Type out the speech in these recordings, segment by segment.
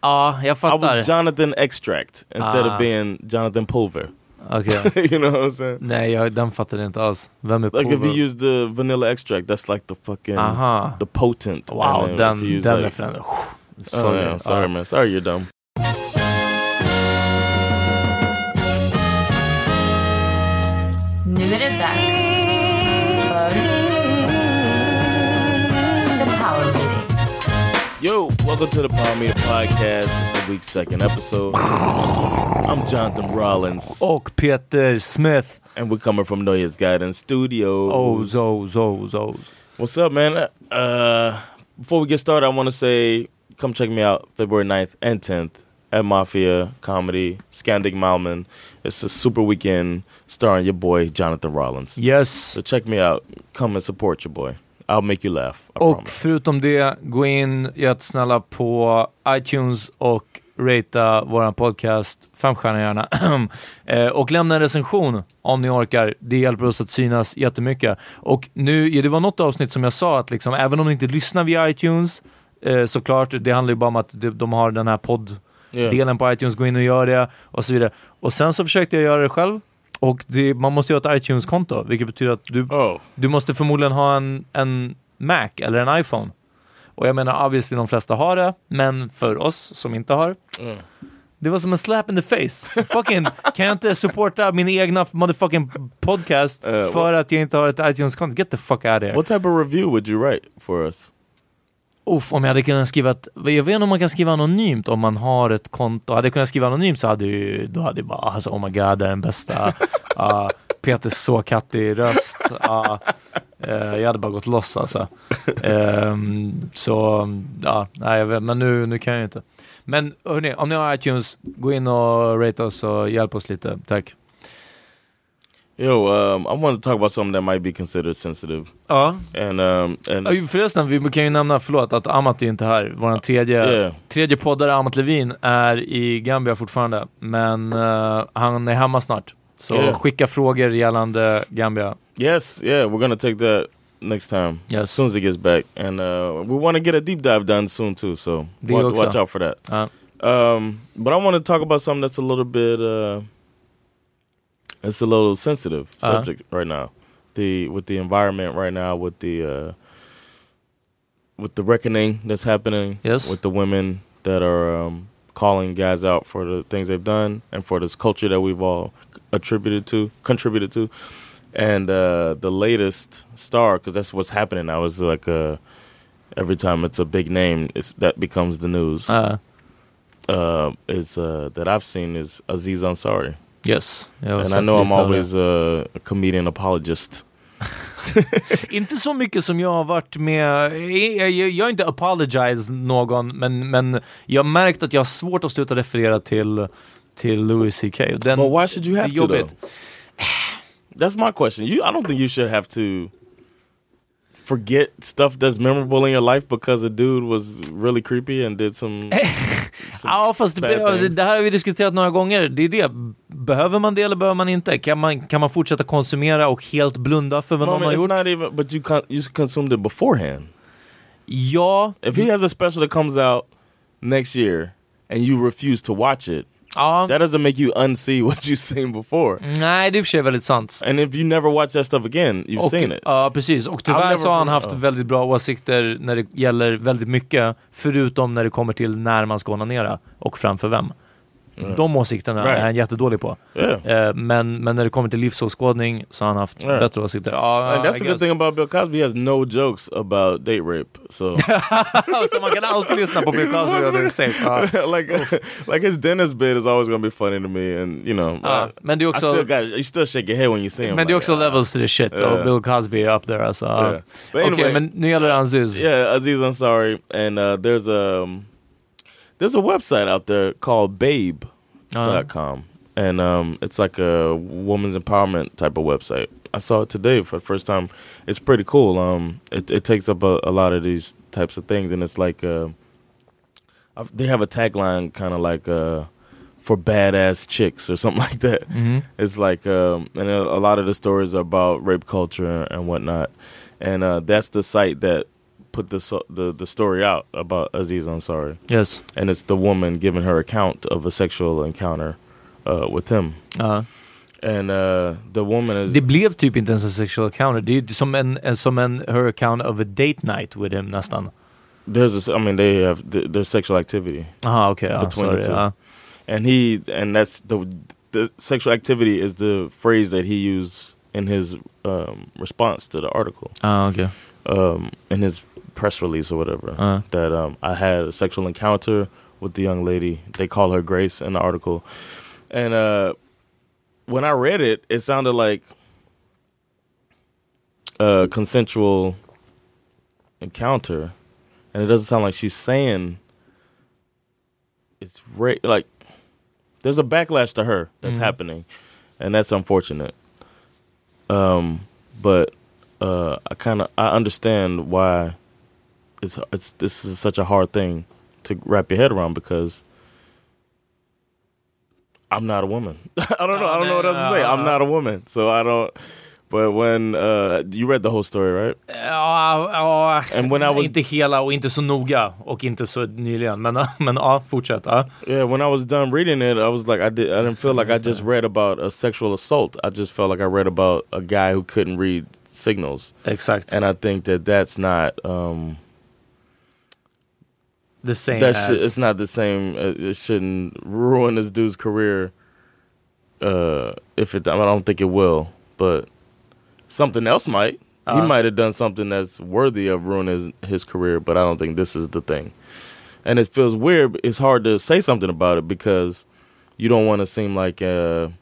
Ja, jag I fattar. was Jonathan Extract instead Ah. of being Jonathan Pulver. Okej. you know what I'm saying? Nej, jag, den fattade inte alls. Vem är Like if Pulver? you use the vanilla extract, that's like the fucking Aha. the potent. Wow, den, den like- referensen. Oh, Sorry. yeah, sorry Ja. man, sorry you're dumb. Yo, welcome to the Meter Podcast. It's the week's second episode. I'm Jonathan Rollins, Och Peter Smith. and we're coming from Noyes Guidance Studios. Oh, zo, zo, zo. What's up, man? Uh, before we get started, I want to say come check me out February 9th and 10th at Mafia Comedy, Scandic Malman. It's a super weekend starring your boy, Jonathan Rollins. Yes. So check me out. Come and support your boy. I'll make you laugh. I Och promise. förutom det, gå in jättesnälla på iTunes och ratea våran podcast, fem stjärnor gärna. Eh, och lämna en recension om ni orkar. Det hjälper oss att synas jättemycket. Och nu, ja, det var något avsnitt som jag sa att liksom, även om ni inte lyssnar via iTunes, eh, såklart, det handlar ju bara om att de, de har den här podd-delen Yeah. på iTunes, gå in och gör det och så vidare. Och sen så försökte jag göra det själv. Och det, man måste ju ha ett iTunes-konto, vilket betyder att du Oh, du måste förmodligen ha en, en Mac eller en iPhone. Och jag menar, obviously de flesta har det, men för oss som inte har, Mm. det var som en slap in the face. Fucking, kan jag inte supporta min egna motherfucking podcast Uh, för att jag inte har ett iTunes-konto? Get the fuck out of here. what type of review would you write for us? Uff, om jag hade kunnat skriva ett, jag vet inte om man kan skriva anonymt om man har ett konto. Hade jag kunnat skriva anonymt så hade ju, då hade jag bara, alltså oh my god, det är den bästa. Uh, Peters så kattig röst. Ja, eh, jag hade bara gått loss alltså. Ehm, så, ja, nej, vet, men nu, nu kan jag inte. Men hörni, om ni har iTunes, gå in och rate oss och hjälp oss lite. Tack. Yo, um, I want to talk about something that might be considered sensitive. Ja, And um, and Ja, Förresten, vi kan ju nämna, förlåt, att Amat är inte här. Vår tredje, Yeah. tredje poddare, Amat Levin, är i Gambia fortfarande. Men eh, han är hemma snart. Så Yeah. skicka frågor gällande Gambia. yes, yeah, we're gonna take that next time. Yes. As soon as he gets back, and uh, we want to get a deep dive done soon too. So Det wa- också. watch out for that. Ja. Um, but I want to talk about something that's a little bit, uh, it's a little sensitive Uh-huh. subject right now. The with the environment right now, with the uh, with the reckoning that's happening, Yes. with the women that are um, calling guys out for the things they've done and for this culture that we've all attributed to, contributed to, and uh, the latest star because that's what's happening now is like uh, every time it's a big name, it's that becomes the news Ja, uh, is uh, that I've seen is Aziz Ansari, yes. And I know I'm always uh, a comedian apologist. Inte så mycket som jag har varit med, jag, jag, jag har inte apologized någon, men, men jag har märkt att jag har svårt att sluta referera till, till Louis CK. Den, But why should you have to? Though? That's my question. You, I don't think you should have to forget stuff that's memorable in your life because a dude was really creepy and did some. some Ja, fast det, det, det här har vi diskuterat några gånger. Det är det. Behöver man det eller behöver man inte? Kan man, kan man fortsätta konsumera och helt blunda för vad någon har gjort? not even. But you con- you consumed it beforehand. Ja, If he has a special that comes out next year and you refuse to watch it, ja. that doesn't make you unsee what you've seen before. Nej, det är i och för sig väldigt sant. And if you never watch that stuff again, you've Och, seen it. Ja, precis. Och tyvärr så har han haft ja. väldigt bra åsikter när det gäller väldigt mycket, förutom när det kommer till när man ska onanera och framför vem. De åsikterna Right. är han jättedålig på. Yeah. Eh, men, men när det kommer till livsåskådning så har han haft Yeah. bättre åsikter. Ja, And that's I the good guess. thing about Bill Cosby. He has no jokes about date rape. So så man kan alltid lyssna på Bill Cosby och det är safe. Ja. like like his dentist bit is always gonna be funny to me. And you know, Ja, I- men det är I också, still got you still shake your head when you see him. men det är också ah. levels to the shit. Yeah. Och Bill Cosby up there alltså. Yeah. Okej, anyway, men nu gäller det Aziz. yeah, Aziz Ansari, and uh, there's a um, there's a website out there called Babe.com, Ja. and um, it's like a woman's empowerment type of website. I saw it today for the first time. It's pretty cool. Um, it, it takes up a, a lot of these types of things, and it's like uh, they have a tagline, kind of like uh, for badass chicks or something like that. Mhm. It's like, um, and a, a lot of the stories are about rape culture and whatnot, and uh, that's the site that put the so- the the story out about Aziz Ansari, Yes. and it's the woman giving her account of a sexual encounter uh, with him, Ja. and uh, the woman is Det blev typ inte ens en sexual encounter. Det är som en, som en her account of a date night with him nästan. there's a, I mean they have th- there's sexual activity, Aha, okej. ja, Between sorry. the two. Ja. and he and that's the the sexual activity is the phrase that he used in his um, response to the article. Ah, okej. um, in his press release or whatever Uh. that um, I had a sexual encounter with the young lady. They call her Grace in the article, and uh, when I read it, it sounded like a consensual encounter, and it doesn't sound like she's saying it's ra- like there's a backlash to her that's Mhm. happening, and that's unfortunate. Um, but uh, I kind of I understand why it's it's this is such a hard thing to wrap your head around because I'm not a woman. I don't know. I don't know what else to say. I'm not a woman, so I don't. But when uh, you read the whole story, right? Ja, ja, And when I was- inte hela och inte så noga och inte så nyligen. Men, men ja, fortsätt. Ja. Yeah, when I was done reading it, I was like, I did. I didn't feel like I just read about a sexual assault. I just felt like I read about a guy who couldn't read signals, Exakt. and I think that that's not. Um, The same that as... it's not the same. Uh, it shouldn't ruin this dude's career. Uh, if it, I, mean, I don't think it will, but something else might. he Uh. might have done something that's worthy of ruining his, his career, but I don't think this is the thing. And it feels weird. It's hard to say something about it because you don't want to seem like a,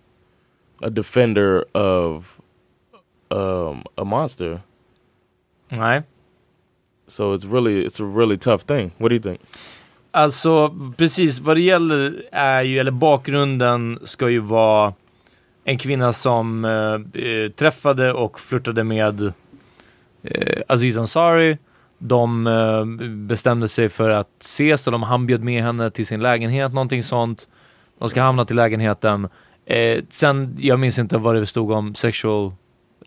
a defender of um, a monster. Nej. So it's really it's a really tough thing. What do you think? Alltså precis vad det gäller är ju, eller bakgrunden ska ju vara en kvinna som eh, eh, träffade och flörtade med eh, Aziz Ansari. De eh, bestämde sig för att ses de, han bjöd med henne till sin lägenhet, någonting sånt. De ska hamna till lägenheten. Eh, sen, jag minns inte vad det stod om sexual...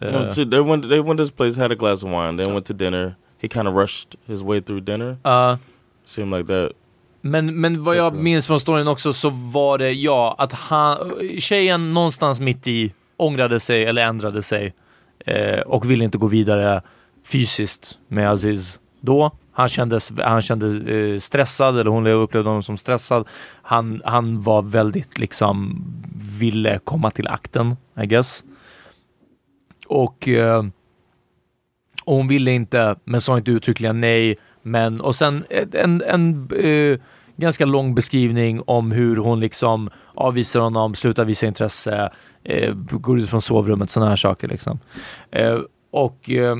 eh, No, they went they went to this place, had a glass of wine, then went to dinner. He kind of rushed his way through dinner. uh, Seemed like that. Men, men vad jag minns från storyn också så var det, ja, att han, tjejen någonstans mitt i ångrade sig eller ändrade sig eh, och ville inte gå vidare fysiskt med Aziz då. Han kände, han kände eh, stressad, eller hon upplevde honom som stressad. Han, han var väldigt liksom, ville komma till akten, I guess. Och, eh, och hon ville inte, men sa inte uttryckligen nej. Men, och sen en, en eh, ganska lång beskrivning om hur hon liksom avvisar honom, slutar visa intresse, eh, går ut från sovrummet, sådana här saker. Liksom. Eh, och eh,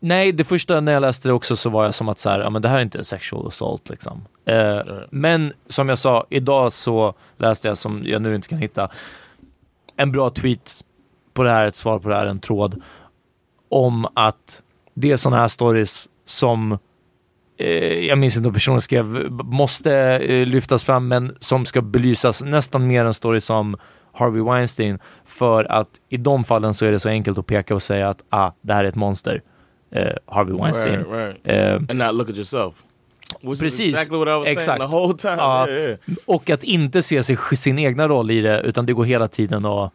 Nej, det första när jag läste det också så var jag som att så här, ja, men det här är inte sexual assault. Liksom. Eh, Men som jag sa, idag så läste jag, som jag nu inte kan hitta, en bra tweet på det här, ett svar på det här, en tråd, om att det är sådana här stories som eh, jag minns inte om personen skrev, måste eh, lyftas fram, men som ska belysas nästan mer än stories som Harvey Weinstein, för att i de fallen så är det så enkelt att peka och säga att ah, det här är ett monster. Eh, Harvey Weinstein. Right, right. Eh, And not look at yourself. Which Precis. is exactly what I was Exakt. saying the whole time. Ja. Yeah, yeah. Och att inte se sig, sin egna roll i det, utan det går hela tiden att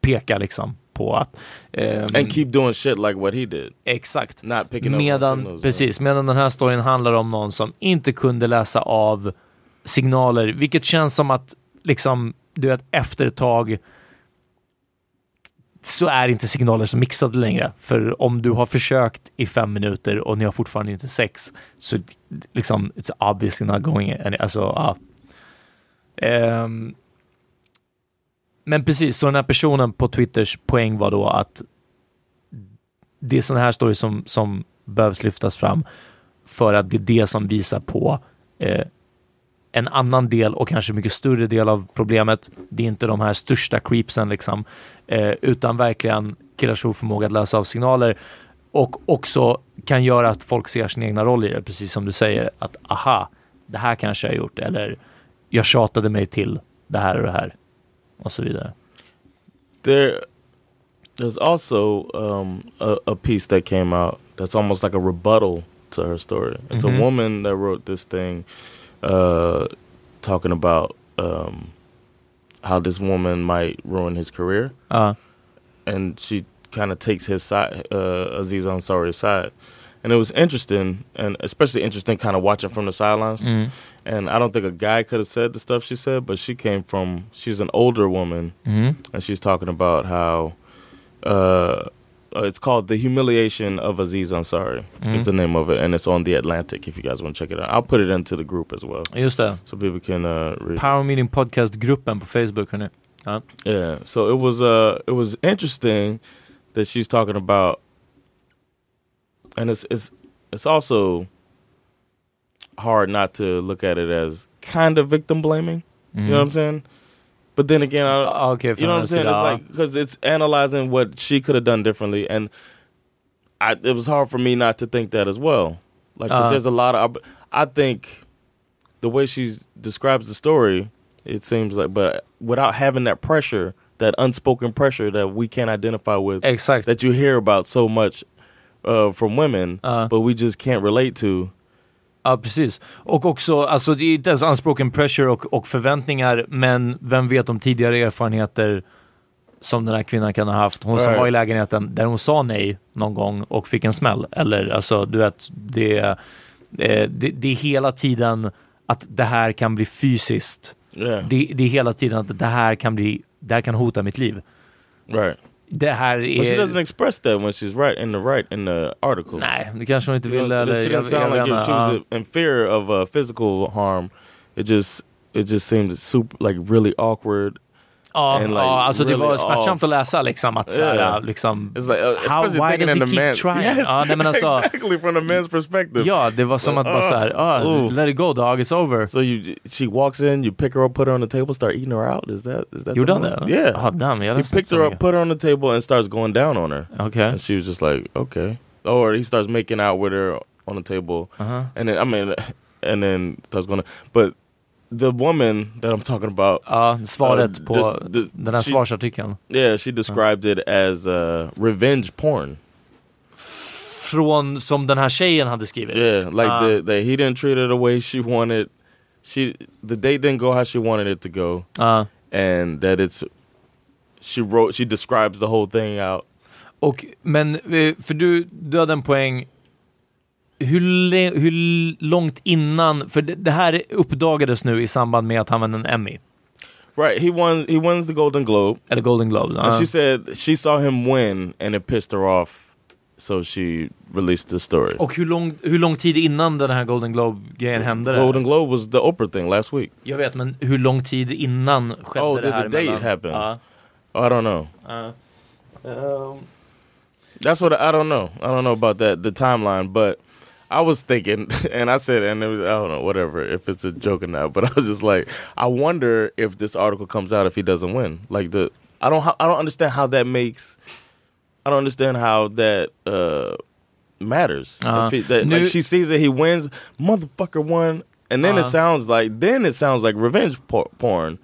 peka liksom på att... ehm, And keep doing shit like what he did. Exakt. Not picking up Medan, signals, precis, medan den här storyn handlar om någon som inte kunde läsa av signaler, vilket känns som att liksom, du vet, efter ett tag så är inte signaler så mixade längre. För om du har försökt i fem minuter och ni har fortfarande inte sex, så liksom, it's obviously not going, any, alltså, ja. Ehm, men precis, så den här personen på Twitters poäng var då att det är sådana här stories som, som behövs lyftas fram för att det är det som visar på eh, en annan del och kanske mycket större del av problemet. Det är inte de här största creepsen liksom, eh, utan verkligen killars oförmåga att läsa av signaler och också kan göra att folk ser sin egna roll i det, precis som du säger att aha, det här kanske jag har gjort eller jag tjatade mig till det här och det här och så vidare. There, there's also um, a, a piece that came out that's almost like a rebuttal to her story. It's Mhm. a woman that wrote this thing uh, talking about um, how this woman might ruin his career, Ja, and she kind of takes his side, uh, Aziz Ansari's side. And it was interesting, and especially interesting, kind of watching from the sidelines. mm, And I don't think a guy could have said the stuff she said, but she came from. She's an older woman, mm, and she's talking about how uh, it's called "The Humiliation of Aziz Ansari." Mhm. Is the name of it, and it's on the Atlantic. If you guys want to check it out, I'll put it into the group as well, just det. so people can uh, read. Power Meeting Podcast-gruppen på Facebook, hörni. Ja. Yeah, so it was uh, it was interesting that she's talking about, and it's it's it's also hard not to look at it as kind of victim blaming. You know what I'm saying? But then again, I, Ah, Okej, you know what I'm saying? It's like because it's analyzing what she could have done differently, and I, it was hard for me not to think that as well. Like, 'cause Uh. there's a lot of, I think the way she describes the story, it seems like, but without having that pressure, that unspoken pressure that we can't identify with, Exakt. that you hear about so much uh, from women, Uh. but we just can't relate to. Ja, precis. Och också, alltså det är inte ens unspoken pressure och, och förväntningar, men vem vet om tidigare erfarenheter som den här kvinnan kan ha haft. Hon som Right. var i lägenheten där hon sa nej någon gång och fick en smäll. Eller alltså, du vet, det, eh, det, det är hela tiden att det här kan bli fysiskt. Yeah, Det, det är hela tiden att det här kan bli, det här kan hota mitt liv. right. Det här But she doesn't express that when she's right in the right in the article. Nej, det kanske hon inte You vill. know, Eller, she didn't sound like if she was Ja. in fear of uh, physical harm. It just it just seemed super like really awkward. Ja, And, like, ja alltså det really var smärtsamt off. att läsa liksom att såhär, Yeah. liksom, like, uh, how, why does he keep man. trying? Yes, Ja, nej, men alltså, exactly from the man's perspective. ja, det var som So, att bara uh, såhär, ah, ooh. let it go dog, it's over. So you, she walks in, you pick her up, put her on the table, start eating her out. Is that is that? Gjorde han det? Yeah. Ah, damn, jag he picked her up, put her on the table, and starts going down on her. Okay. And she was just like, okay. Or he starts making out with her on the table, Uh-huh. and then I mean, and then starts going. But the woman that I'm talking about, Ja, svaret Uh, på this- this- den här she- svarsartikeln. yeah, she described it as uh, revenge porn. Från som den här tjejen hade skrivit. Yeah, like Ah. the, the he didn't treat her the way she wanted. She the date didn't go how she wanted it to go, Ja. and that it's. She wrote. She describes the whole thing out. Och, men, eh, för du, du hade en poäng. Hur, hur långt innan, för det, det här uppdagades nu i samband med att han vann en Emmy. Right. He won. He wins the Golden Globe. Eller Golden Globes. And ja. she said she saw him win, and it pissed her off. So she released the story. Och hur lång, hur lång tid innan den här Golden Globe-grejen hände det? Golden Globe was the Oprah thing last week. Jag vet, men hur lång tid innan skedde Oh, det did här the date mellan- happen? Ja. I don't know. ja. Ehm, That's what I don't know. I don't know about that the timeline, but I was thinking, and I said, and it was I don't know, whatever, if it's a joke or not. But I was just like, I wonder if this article comes out if he doesn't win. Like the, I don't, I don't understand how that makes. I don't understand how that uh, matters. Uh, If he- that, nu- like she sees that he wins, motherfucker won, and then it Uh. sounds like then it sounds like revenge por- porn.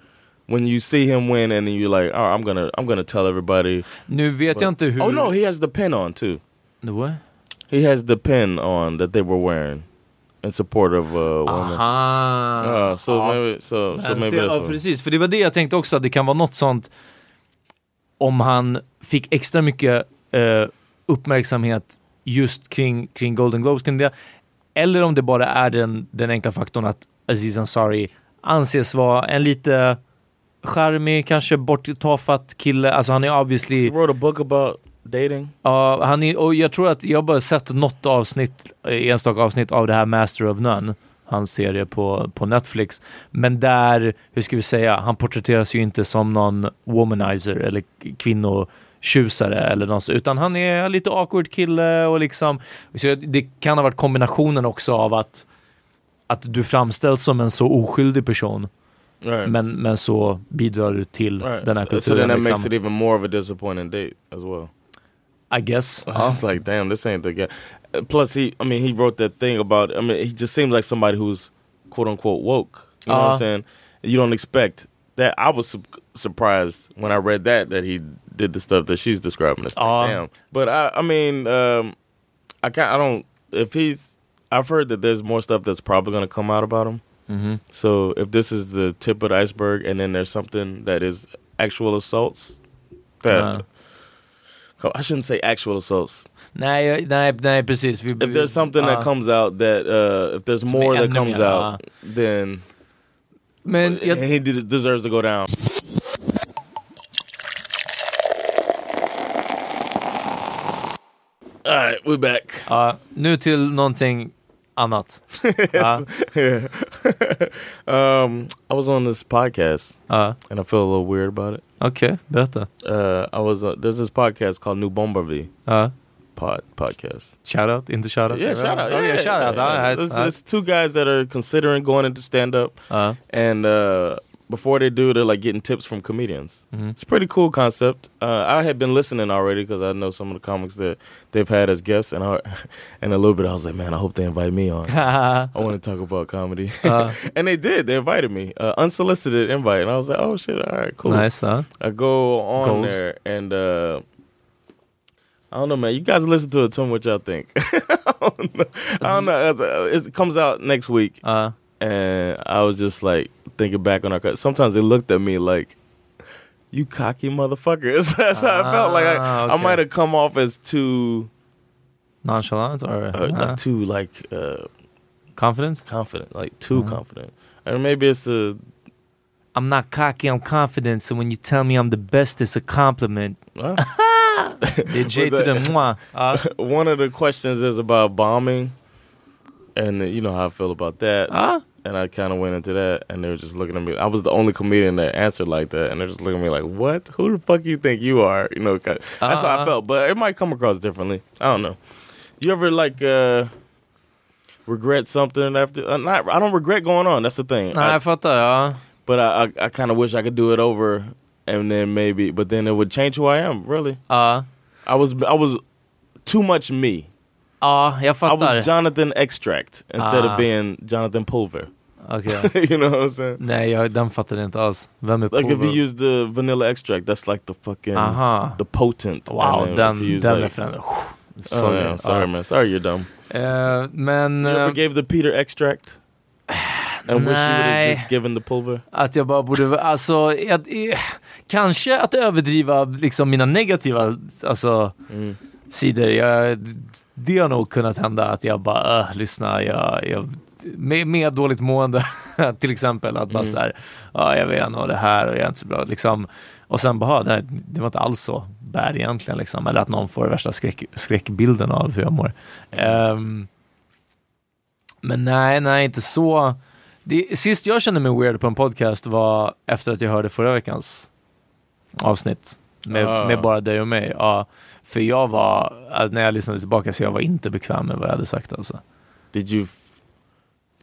When you see him win, and then you're like, "Oh, I'm gonna, I'm gonna tell everybody." Nu vet jag inte hur... Oh no, he has the pin on too. The what? He has the pin on that they were wearing in support of uh, women. Aha. Uh, so Ja. maybe, so, so maybe ja, precis, för det var det jag tänkte också, att det kan vara något sånt om han fick extra mycket eh, uppmärksamhet just kring, kring Golden Globes, kring det. Eller om det bara är den, den enkla faktorn att Aziz Ansari anses vara en lite charmig, kanske borttafatt kille. Alltså han är obviously... He wrote a book about dating. Ja, han är, och jag tror att jag bara sett något avsnitt, eh, enstaka avsnitt av det här Master of None, hans serie på, på Netflix. Men där, hur ska vi säga, han porträtteras ju inte som någon womanizer eller kvinnotjusare eller något, utan han är lite awkward kille och liksom, så det kan ha varit kombinationen också av att, att du framställs som en så oskyldig person, Right. men, men så bidrar du till right. den här So- so kulturen. then that makes liksom. it even more of a disappointing date as well. I guess. Ja. It's like, damn, this ain't the guy. Plus, he, I mean, he wrote that thing about. I mean, he just seems like somebody who's quote unquote woke. You know what I'm Uh. saying? You don't expect that. I was su- surprised when I read that that he did the stuff that she's describing. It's like, Uh. damn. But I, I mean, um, I can't. I don't. If he's, I've heard that there's more stuff that's probably going to come out about him. Mhm. So if this is the tip of the iceberg, and then there's something that is actual assaults, that Uh. I shouldn't say actual assaults. Nej, nej, nej precis. Vi, If there's something ja. that comes out that uh, if there's more that comes mer, out, then Men jag, he deserves to go down. All right, we're back. ja, nu till någonting annat. Ja, Yeah. um, I was on this podcast ja. and I feel a little weird about it. Okej, berätta. Uh, I was uh, there's this podcast called New Bombardier Ja. pod podcast. Shoutout, inte shoutout? Yeah, shout out. Oh, yeah, shoutout. yeah. All right. It's, ja. it's two guys that are considering going into stand up. Ja. and uh, before they do, they're like getting tips from comedians. Mhm. It's a pretty cool concept. Uh, I had been listening already because I know some of the comics that they've had as guests, and I, and a little bit I was like, man, I hope they invite me on. I want to talk about comedy, Uh. and they did. They invited me, uh, unsolicited invite, and I was like, oh shit, all right, cool. nice, ja. I go on Goals. there and. Uh, I don't know, man. You guys listen to it. Tell me what y'all think. I don't know. I don't know. It comes out next week Ja. and I was just like thinking back on our. Sometimes they looked at me like, "You cocky motherfuckers." That's how I felt. Like I, Ah, I might have come off as too, Nonchalant or uh, too like uh, confident? confident, like too Uh-huh. confident. And maybe it's a. I'm not cocky, I'm confident, so when you tell me I'm the best, it's a compliment. Är J to the the- moi. Ja. one of the questions is about bombing, and uh, you know how I feel about that. Ja. And I kind of went into that, and they were just looking at me. I was the only comedian that answered like that, and they're just looking at me like, "What? Who the fuck you think you are?" You know, that's how I Uh-huh. felt. But it might come across differently. I don't know. You ever like uh regret something after? Uh, not, I don't regret going on. That's the thing. Nej, I, jag that. Ja. but I, I, I kind of wish I could do it over, and then maybe, but then it would change who I am. Really, Ja. I was I was too much me. Ja, jag I fattar. was Jonathan Extract instead Ah. of being Jonathan Pulver. Okej. you know what I'm saying? Nej, jag, den fattade inte alls. Vem är Like if Pulver? you use the vanilla extract, that's like the fucking Aha. the potent. Wow, if den, you den like- referensen. Oh, Sorry. yeah, sorry Ja. man, sorry you're dumb. Eh, men You ever eh, gave the Peter extract? And wish you would have Nej. just given the pulver? att jag bara borde, alltså, jag, eh, kanske att överdriva liksom mina negativa alltså, Mm. sidor. Jag, det har nog kunnat hända att jag bara, äh, lyssna, jag, jag, med, med dåligt mående till exempel, att bara Mm. så här, ja jag vet nog det här och jag är inte så bra, liksom. Och sen bara, "Ha, det, det var inte alls så bad egentligen, liksom. eller att någon får värsta skräck, skräckbilden av hur jag mår. Ehm, men nej, nej, inte så. Det, sist jag kände mig weird på en podcast var efter att jag hörde förra veckans avsnitt. Med, Ah. med bara dig och mig. Ja, för jag var, alltså, när jag lyssnade tillbaka, så jag var inte bekväm med vad jag hade sagt alltså. Did you?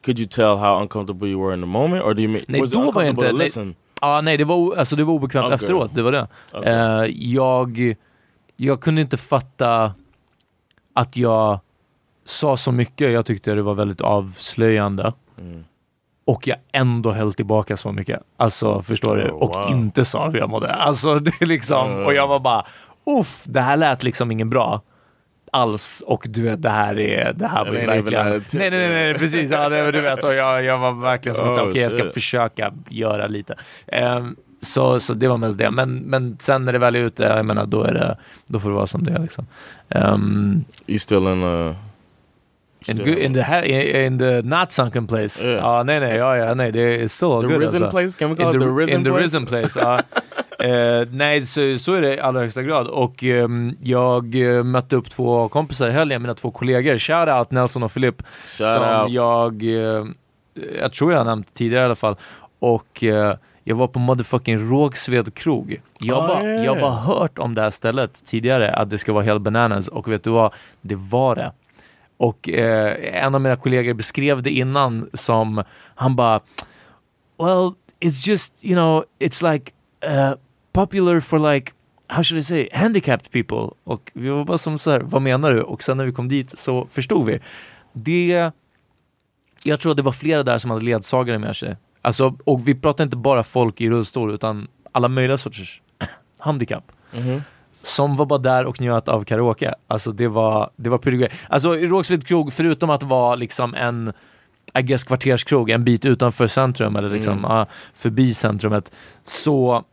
Could you tell how uncomfortable you were in the moment, or do you mean Nej, was it då var jag inte- nej. Ja, nej, det var, alltså, det var obekvämt Okej. efteråt, det var det. Okay. Eh, jag, jag kunde inte fatta att jag sa så mycket. Jag tyckte det var väldigt avslöjande. Mm. Och jag ändå höll tillbaka så mycket. Alltså, förstår du? Och wow. inte sa hur jag mådde. Alltså, det liksom, och jag var bara, uff, det här lät liksom ingen bra alls. Och du vet, det här är, det här var ju verkligen... a. Nej, nej, nej, nej, precis. Ja, det, du vet, och jag, jag var verkligen som Oh, okej, jag ska försöka göra lite. Ehm, så, så det var mest det. Men, men sen när det väl är ute, jag menar, då, är det, då får det vara som det är. Liksom. You still in uh? In, good, in, the, in, the not sunken place. Ja, Yeah. nej, nej, ja, ja, nej, det är still The good. risen alltså. place? We call In it the, the risen in the place? risen place, ja. Eh, nej, så, så är det i allra högsta grad. Och ehm, jag eh, mötte upp två kompisar i helgen, mina två kollegor. Shoutout Nelson och Filip. Shout som out. jag, eh, jag tror jag har nämnt tidigare i alla fall. Och jag var på motherfucking Rågsved krog. Jag Ah, bara ja, jag ja. bara hört om det här stället tidigare, att det ska vara helt bananas. Och vet du vad? Det var det. Och eh, en av mina kollegor beskrev det innan som, han bara Well, it's just, you know, it's like uh, popular for like How should I say? Handicapped people. Och vi var bara som så här, vad menar du? Och sen när vi kom dit så förstod vi. Det, jag tror att det var flera där som hade ledsagare med sig. Alltså, och vi pratar inte bara folk i rullstol utan alla möjliga sorters handikapp. Mhm. Som var bara där och njöt av karaoke. Alltså det var, det var pretty great. Alltså Rågsved krog, förutom att vara liksom en I guess kvarterskrog, en bit utanför centrum eller liksom Mm. ja, förbi centrumet, så,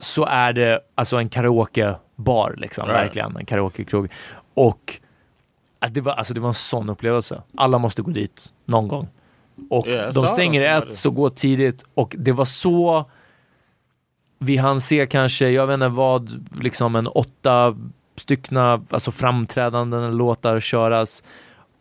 så är det alltså en karaokebar liksom, Right. verkligen en karaokekrog. Och att det, var, alltså, det var en sån upplevelse. Alla måste gå dit någon gång. Och jag de stänger ett, så gå tidigt. Och det var så vi hann se kanske, jag vet inte vad, liksom en åtta styckna alltså framträdanden låtar köras.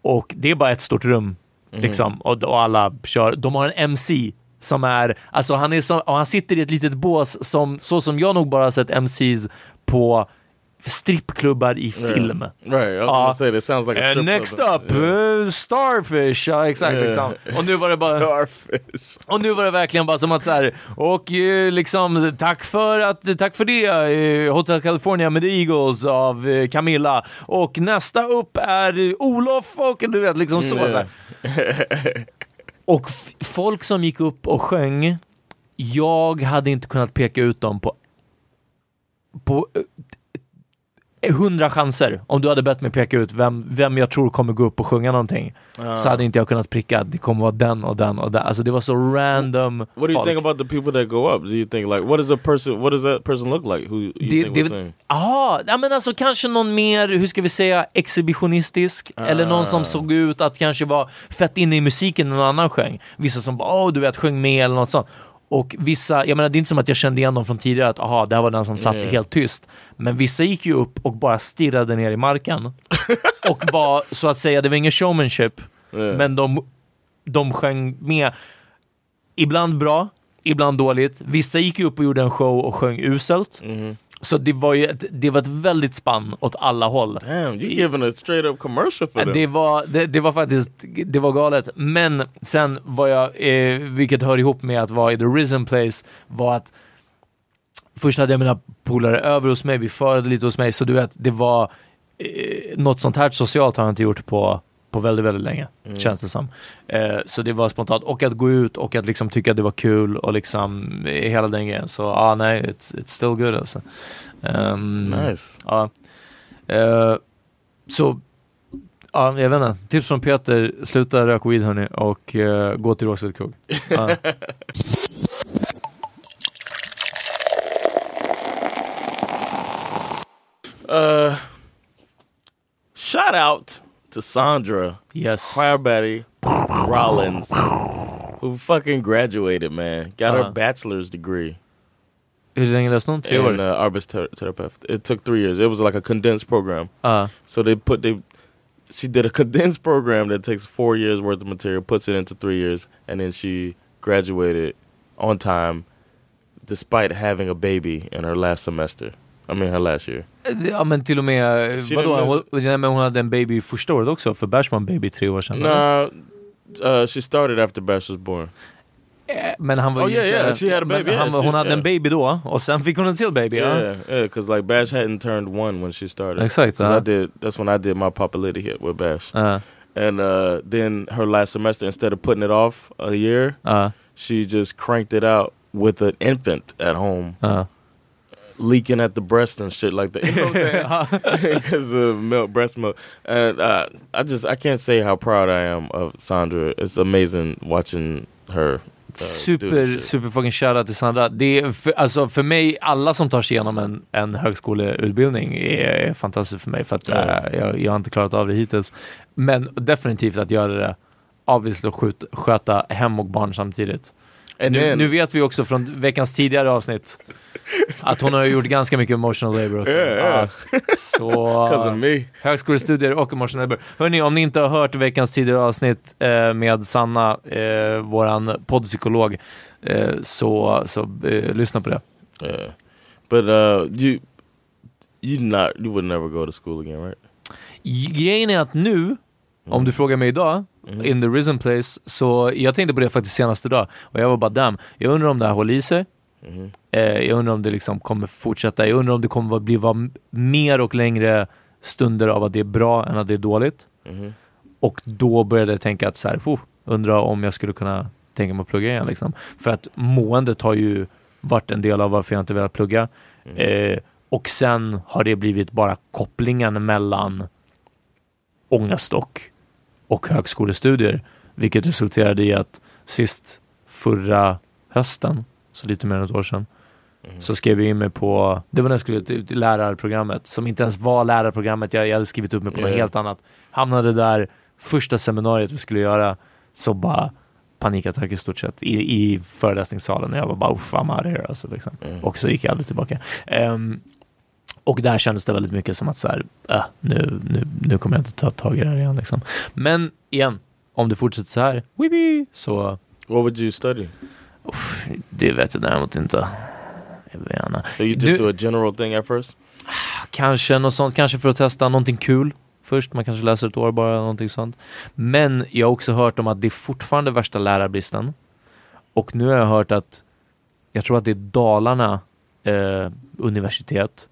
Och det är bara ett stort rum. Liksom, och, och alla kör. De har en MC som är, alltså han är som, och han sitter i ett litet bås som, så som jag nog bara sett MCs på strippklubbar i film. Right, I was Ja. gonna say that sounds like a And strip next up, uh, Starfish! Ja exakt, Yeah. liksom. Och nu var det bara... Starfish. Och nu var det verkligen bara som att så här, och eh, liksom tack för att, tack för det, eh, Hotel California med The Eagles av eh, Camilla. Och nästa upp är eh, Olof och du vet liksom så. Mm, så här. Och folk som gick upp och sjöng, jag hade inte kunnat peka ut dem på på eh, hundra chanser. Om du hade bett mig peka ut vem, vem jag tror kommer gå upp och sjunga någonting så hade inte jag kunnat pricka. Det kommer vara den och den och den. Alltså det var så random What do you folk. think about the people that go up? Do you think like what is a person? What does that person look like? Who you Det- think det- ja, men alltså kanske någon mer, hur ska vi säga, exhibitionistisk. Eller någon som såg ut att kanske vara fett inne i musiken när någon annan sjöng. Vissa som bara, åh du vet, sjöng med eller något sånt. Och vissa, jag menar det är inte som att jag kände igen dem från tidigare, att aha, det här var den som satt Nej. helt tyst. Men vissa gick ju upp och bara stirrade ner i marken. och var, så att säga, det var ingen showmanship, Yeah. men de, de sjöng med. ibland bra, ibland dåligt. Vissa gick ju upp och gjorde en show och sjöng uselt. Så det var ju ett, det var ett väldigt spann åt alla håll. Damn, you giving a straight up commercial for them. Det var, det, det var faktiskt det var galet. Men sen var jag, eh, vilket hör ihop med att vara i the risen place, var att först hade jag mina polare över hos mig, vi förade lite hos mig, så du vet, det var eh, något sånt här socialt har jag inte gjort på på väldigt, väldigt länge, känns det som. Eh, så det var spontant. Och att gå ut och att liksom tycka att det var kul och liksom eh, hela den grejen. Så ja, ah, nej, it's, it's still good alltså. Ehm, Nice. Ja. Eh, så, ja, jag vet inte. Tips från Peter, sluta röka weed hörni och eh, gå till Råsved krog. Ja. Uh, shout out to Sandra Yes. Choirberry Rollins, who fucking graduated, man. Got her Uh-huh. bachelor's degree Hur länge läste hon? Tre in år? uh, arbetsterapeut. It took three years. It was like a condensed program. Ja. So they put they she did a condensed program that takes four years worth of material, puts it into three years, and then she graduated on time, despite having a baby in her last semester. I mean her last year. ja men till och med, eh, She vadå? Hon, miss- nej, men hon hade en baby första året också, för Bash var en baby tre år sedan. Nah, uh, she started after Bash was born. Eh, Men han var Oh, ju yeah, yeah, she had a baby, Han, yeah, she- hon hade en baby då, och sen fick hon en till baby. Ja. Yeah, yeah, because like Bash hadn't turned one when she started. Exakt. Ja. I did. That's when I did my popularity hit with Bash, Ja. and uh, then her last semester, instead of putting it off a year, Ja. she just cranked it out with an infant at home. Ja. Leaking at the breast and shit like that. You know what I'm saying? Because of milk, breast milk. And uh, I just I can't say how proud I am of Sandra. It's amazing watching her. uh, Super, super fucking shoutout till Sandra. Det är för, alltså för mig, alla som tar sig igenom en, en högskoleutbildning är, är fantastiskt för mig för att Ja. äh, jag, jag har inte klarat av det hittills. Men definitivt att göra det, obviously att skjuta, sköta hem och barn samtidigt. Nu, nu vet vi också från veckans tidigare avsnitt att hon har gjort ganska mycket emotional labor också. Yeah, yeah. Ja. Så högskolestudier och emotional labor. Hörni, om ni inte har hört veckans tidigare avsnitt eh, med Sanna, eh, våran poddpsykolog, eh, så, så eh, lyssna på det. Yeah, but uh, you you not you would never go to school again, right? Grejen är att nu, om du frågar mig idag, in the risen place, så jag tänkte på det faktiskt senast idag och jag var bara damn, jag undrar om det här håller i sig. Eh, jag undrar om det liksom kommer fortsätta, jag undrar om det kommer att bli mer och längre stunder av att det är bra än att det är dåligt. Och då började jag tänka att så här, oh, undrar om jag skulle kunna tänka mig att plugga igen. Liksom. För att måendet har ju varit en del av varför jag inte velat plugga. Eh, och sen har det blivit bara kopplingen mellan ångest och, och högskolestudier. Vilket resulterade i att sist förra hösten, så lite mer än ett år sedan, så skrev jag in mig på, det var när jag skulle till, till lärarprogrammet, som inte ens var lärarprogrammet, jag, jag hade skrivit upp mig på något Ja. helt annat. Hamnade där, första seminariet vi skulle göra, så bara panikattack i stort sett i, i föreläsningssalen. Jag var bara, uff, I'm out here. Alltså, liksom. Och så gick jag aldrig tillbaka. Ehm, och där kändes det väldigt mycket som att så här, äh, nu, nu, nu kommer jag inte ta tag i det här igen. Liksom. Men igen, om det fortsätter så här, wibi, så What would you study? det vet jag däremot inte. Jag vet inte. So you just Nu- do a general thing at first? Kanske något sånt, kanske för att testa någonting kul först. Man kanske läser ett år bara, någonting sånt. Men jag har också hört om att det är fortfarande värsta lärarbristen. Och nu har jag hört att, jag tror att det är Dalarna eh, universitet,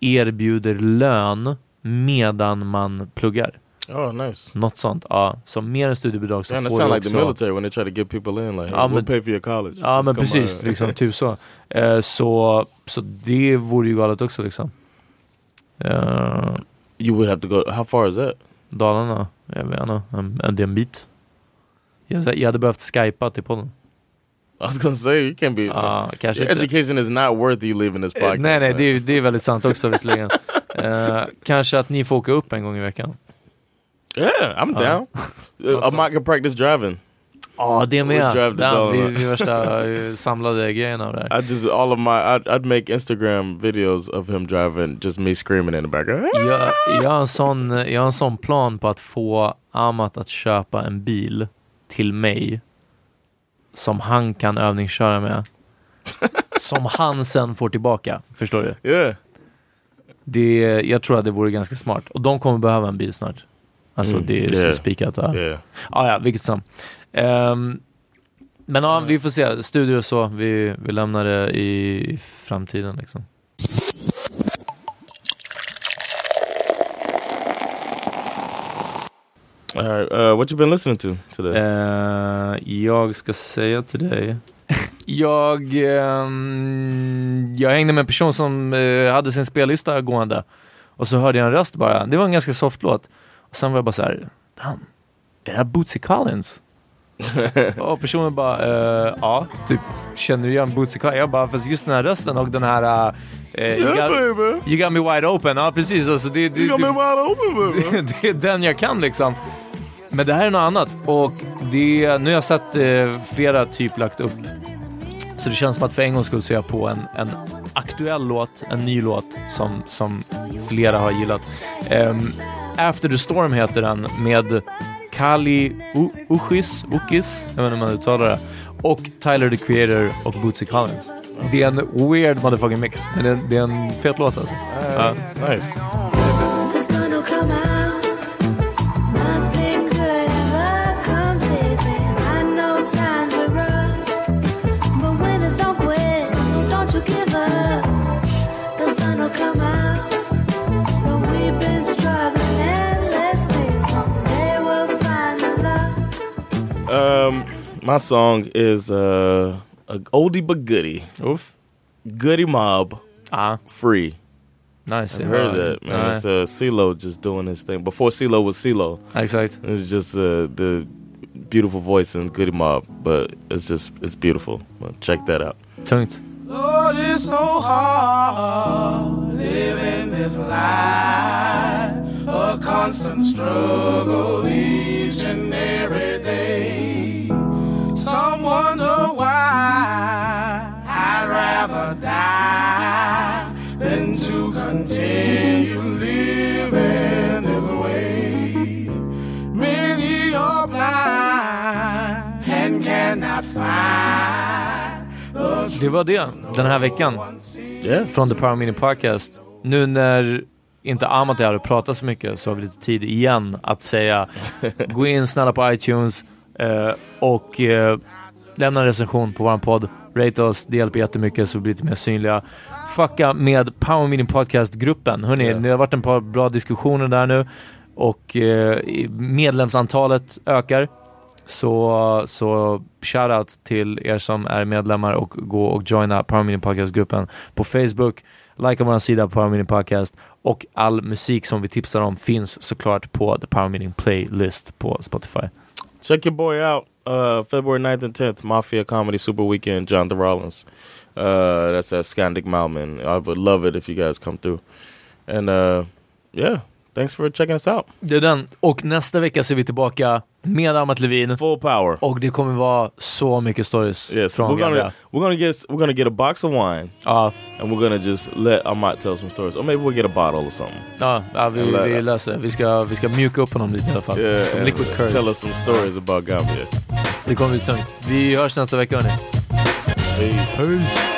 erbjuder lön medan man pluggar. Oh, nice. Något sånt, ja. Som mer än studiebidrag så Man, får du like the också... military when they try to get people in. Like, hey, Ja, we'll men- pay for your college. Ja Just men precis, liksom, typ så. Eh, så. Så det vore ju galet också liksom. Eh, You would have to go. How far is that? Dalarna, jag vet inte, det är en bit. Jag, jag hade behövt skypa till podden. I was gonna say you can't be. Ja, kanske education is not worth you leaving this Eh, podcast. Nej nej, det är, det är väldigt sant också visserligen. Eh, kanske att ni får åka upp en gång i veckan. Yeah, I'm down. Uh, I might can practice driving. Ja, det med. Vi, vi värsta eh, samlade det här. I just all of my I'd, I'd make Instagram videos of him driving, just me screaming in the background. Jag, jag, har en sån, jag har en sån plan på att få Amat att köpa en bil till mig som han kan övningsköra med. som han sen får tillbaka. Förstår du? Yeah. Det, jag tror att det vore ganska smart. Och de kommer behöva en bil snart. Alltså Mm, det är yeah. spikat. Ja. Yeah. Ah, ja, vilket som. Ehm, men ja, vi får se. Studier och så, vi, vi lämnar det i framtiden liksom. All right. Uh, what you been listening to today? Eh, jag ska säga till dig. jag, ehm, jag hängde med en person som eh, hade sin spellista gående. Och så hörde jag en röst bara. Det var en ganska soft låt. Och sen var jag bara så här, damn, är det här Bootsy Collins? och personen bara, eh, ja, typ, känner du igen Bootsy Collins? Jag bara, fast just den här rösten och den här, eh, you, Yeah, got, baby. you got me wide open. Ja, precis. Alltså, det, det, You got me det- wide open, baby. det, det är den jag kan liksom. Men det här är något annat och det, nu har jag sett eh, flera typ lagt upp. Så det känns som att för en gång skulle jag på en, en aktuell låt, en ny låt som, som flera har gillat. Ehm, After the Storm heter den med Kali U- Uchis, Ukis, jag vet inte hur man uttalar det, och Tyler the Creator och Bootsy Collins. Det är en weird motherfucking mix, men det är, det är en fet låt alltså. Ja. Nice. My song is uh, a oldie but goodie. Uff. Goody Mob, Ah, Free. nice. I heard that, man. Nej. It's uh, CeeLo just doing his thing. Before CeeLo was CeeLo. Exakt. It's just uh, the beautiful voice in Goody Mob, but it's just it's beautiful. Well, check that out. Tungt. Lord, it's so hard living this life, a constant struggle each and every day. Wonder why I'd rather die than to continue living this way. Many are blind and cannot find the Det var det den här veckan Yeah. från The Power Mini Podcast. Nu när inte Amat och jag hade pratat så mycket så har vi lite tid igen att säga gå in snälla på iTunes eh, och eh, lämna en recension på vår podd. Rate oss, det hjälper jättemycket så vi blir lite mer synliga. Fucka med Power Mini Podcast-gruppen. Hörrni, Ja. det har varit en par bra diskussioner där nu och eh, medlemsantalet ökar. Så, så shoutout till er som är medlemmar och gå och joina Power Mini Podcast-gruppen på Facebook. Likea vår sida Power Mini Podcast och all musik som vi tipsar om finns såklart på The Power Mini Playlist på Spotify. Check your boy out. Uh, February 9th and 10th, Mafia Comedy Super Weekend, Jonathan Rollins. Uh, that's at Scandic Malman. I would love it if you guys come through. And uh, yeah, thanks for checking us out. Det är den. Och nästa vecka ser vi tillbaka med Amat Levin. Full power. Och det kommer vara så mycket stories Yes, från we're gonna we're gonna get we're gonna get a box of wine Ja, and we're gonna just let Amat tell some stories, or maybe we'll get a bottle or something. ja, ja vi, vi löser det. Vi ska, vi ska mjuka upp honom lite i alla fall. Yeah, Som liquid courage. tell us some stories about Gambia. Det kommer bli tungt. Vi hörs nästa vecka hörni. Peace. Peace.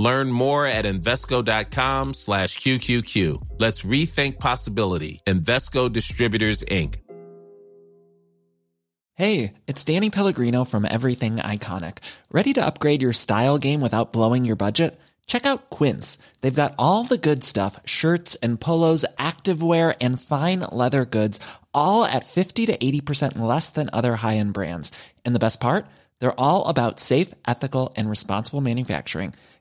Learn more at Invesco.com slash QQQ. Let's rethink possibility. Investco Distributors, Inc. Hey, it's Danny Pellegrino from Everything Iconic. Ready to upgrade your style game without blowing your budget? Check out Quince. They've got all the good stuff shirts and polos, activewear, and fine leather goods, all at 50 to 80% less than other high end brands. And the best part? They're all about safe, ethical, and responsible manufacturing.